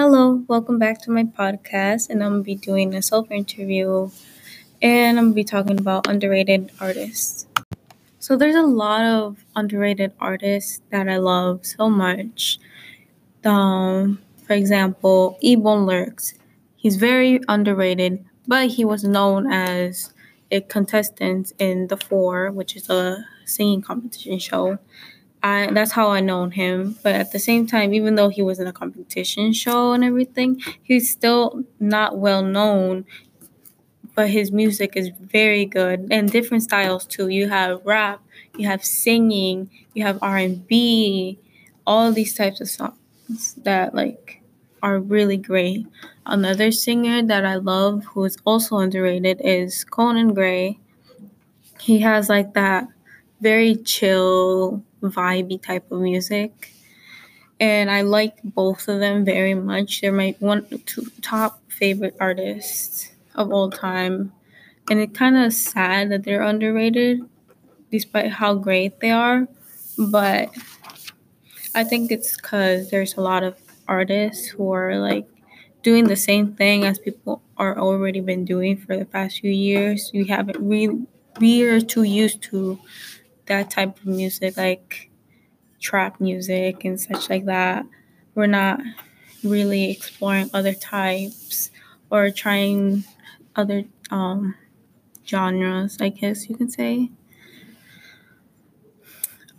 welcome back to my podcast. And I'm gonna be doing a self interview and I'm gonna be talking about underrated artists. So, there's a lot of underrated artists that I love so much. Um, for example, Ebon Lurks. He's very underrated, but he was known as a contestant in The Four, which is a singing competition show. I that's how I known him. But at the same time, even though he was in a competition show and everything, he's still not well known. But his music is very good and different styles too. You have rap, you have singing, you have R and B, all these types of songs that like are really great. Another singer that I love who is also underrated is Conan Gray. He has like that very chill, vibey type of music. And I like both of them very much. They're my one two top favorite artists of all time. And it's kind of sad that they're underrated despite how great they are. But I think it's because there's a lot of artists who are like doing the same thing as people are already been doing for the past few years. We haven't really we are too used to that type of music, like trap music and such like that. We're not really exploring other types or trying other um, genres, I guess you can say.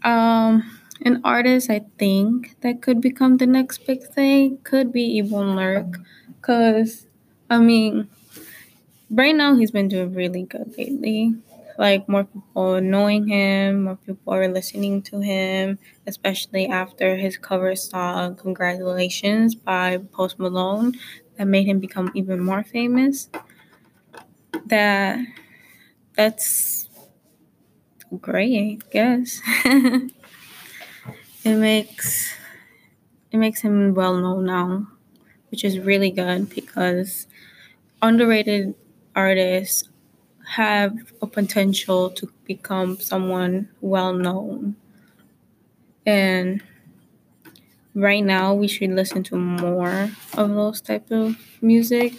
Um, an artist I think that could become the next big thing could be Ebon Lurk, cause I mean, right now he's been doing really good lately like more people knowing him, more people are listening to him, especially after his cover song Congratulations by Post Malone that made him become even more famous. That that's great, I guess. it makes it makes him well known now, which is really good because underrated artists have a potential to become someone well known. And right now we should listen to more of those type of music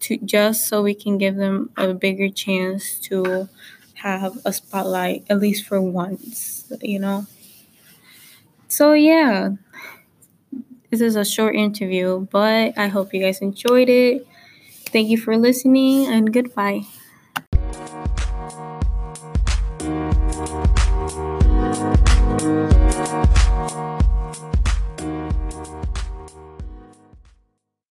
to just so we can give them a bigger chance to have a spotlight at least for once, you know. So yeah, this is a short interview, but I hope you guys enjoyed it. Thank you for listening and goodbye.